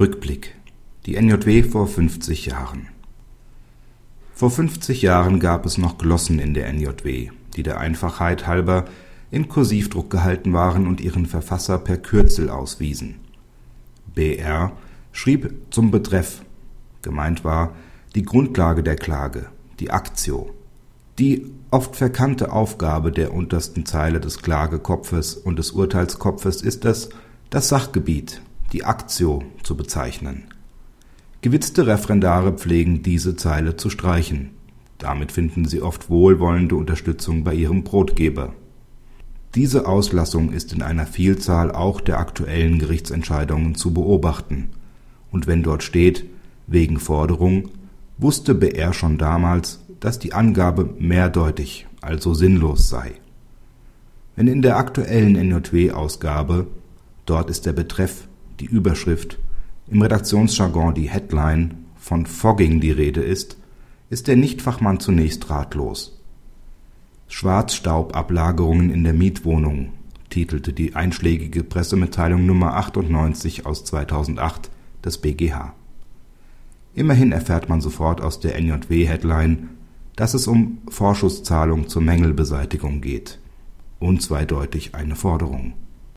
Rückblick. Die NJW vor 50 Jahren. Vor 50 Jahren gab es noch Glossen in der NJW, die der Einfachheit halber in Kursivdruck gehalten waren und ihren Verfasser per Kürzel auswiesen. BR schrieb zum Betreff. Gemeint war die Grundlage der Klage, die Aktio. Die oft verkannte Aufgabe der untersten Zeile des Klagekopfes und des Urteilskopfes ist es, das Sachgebiet, die Aktio, zu bezeichnen. Gewitzte Referendare pflegen diese Zeile zu streichen. Damit finden sie oft wohlwollende Unterstützung bei ihrem Brotgeber. Diese Auslassung ist in einer Vielzahl auch der aktuellen Gerichtsentscheidungen zu beobachten. Und wenn dort steht, wegen Forderung, wusste BR schon damals, dass die Angabe mehrdeutig, also sinnlos sei. Wenn in der aktuellen NJW-Ausgabe, dort ist der Betreff, die Überschrift, im Redaktionsjargon die Headline, von Fogging die Rede ist, ist der Nichtfachmann zunächst ratlos. Schwarzstaubablagerungen in der Mietwohnung, titelte die einschlägige Pressemitteilung Nummer 98 aus 2008 des BGH. Immerhin erfährt man sofort aus der NJW-Headline, dass es um Vorschusszahlung zur Mängelbeseitigung geht. Unzweideutig eine Forderung